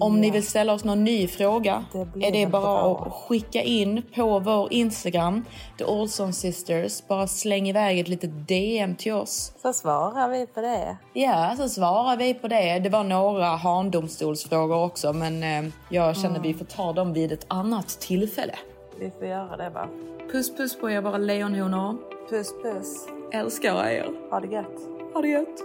Speaker 1: Om ni vill ställa oss någon ny fråga
Speaker 2: Det
Speaker 1: är det bara
Speaker 2: bra.
Speaker 1: att skicka in på vår Instagram, The Olson Sisters. Bara släng iväg ett litet DM till oss.
Speaker 2: Så svarar vi på det.
Speaker 1: Ja, så svarar vi på det. Det var några handomstolsfrågor också, men eh, jag känner vi får ta dem vid ett annat tillfälle.
Speaker 2: Vi får göra det va.
Speaker 1: Puss puss på er våra lejonhonor.
Speaker 2: Puss puss.
Speaker 1: Älskar er.
Speaker 2: Ha det gött.
Speaker 1: Ha det gött.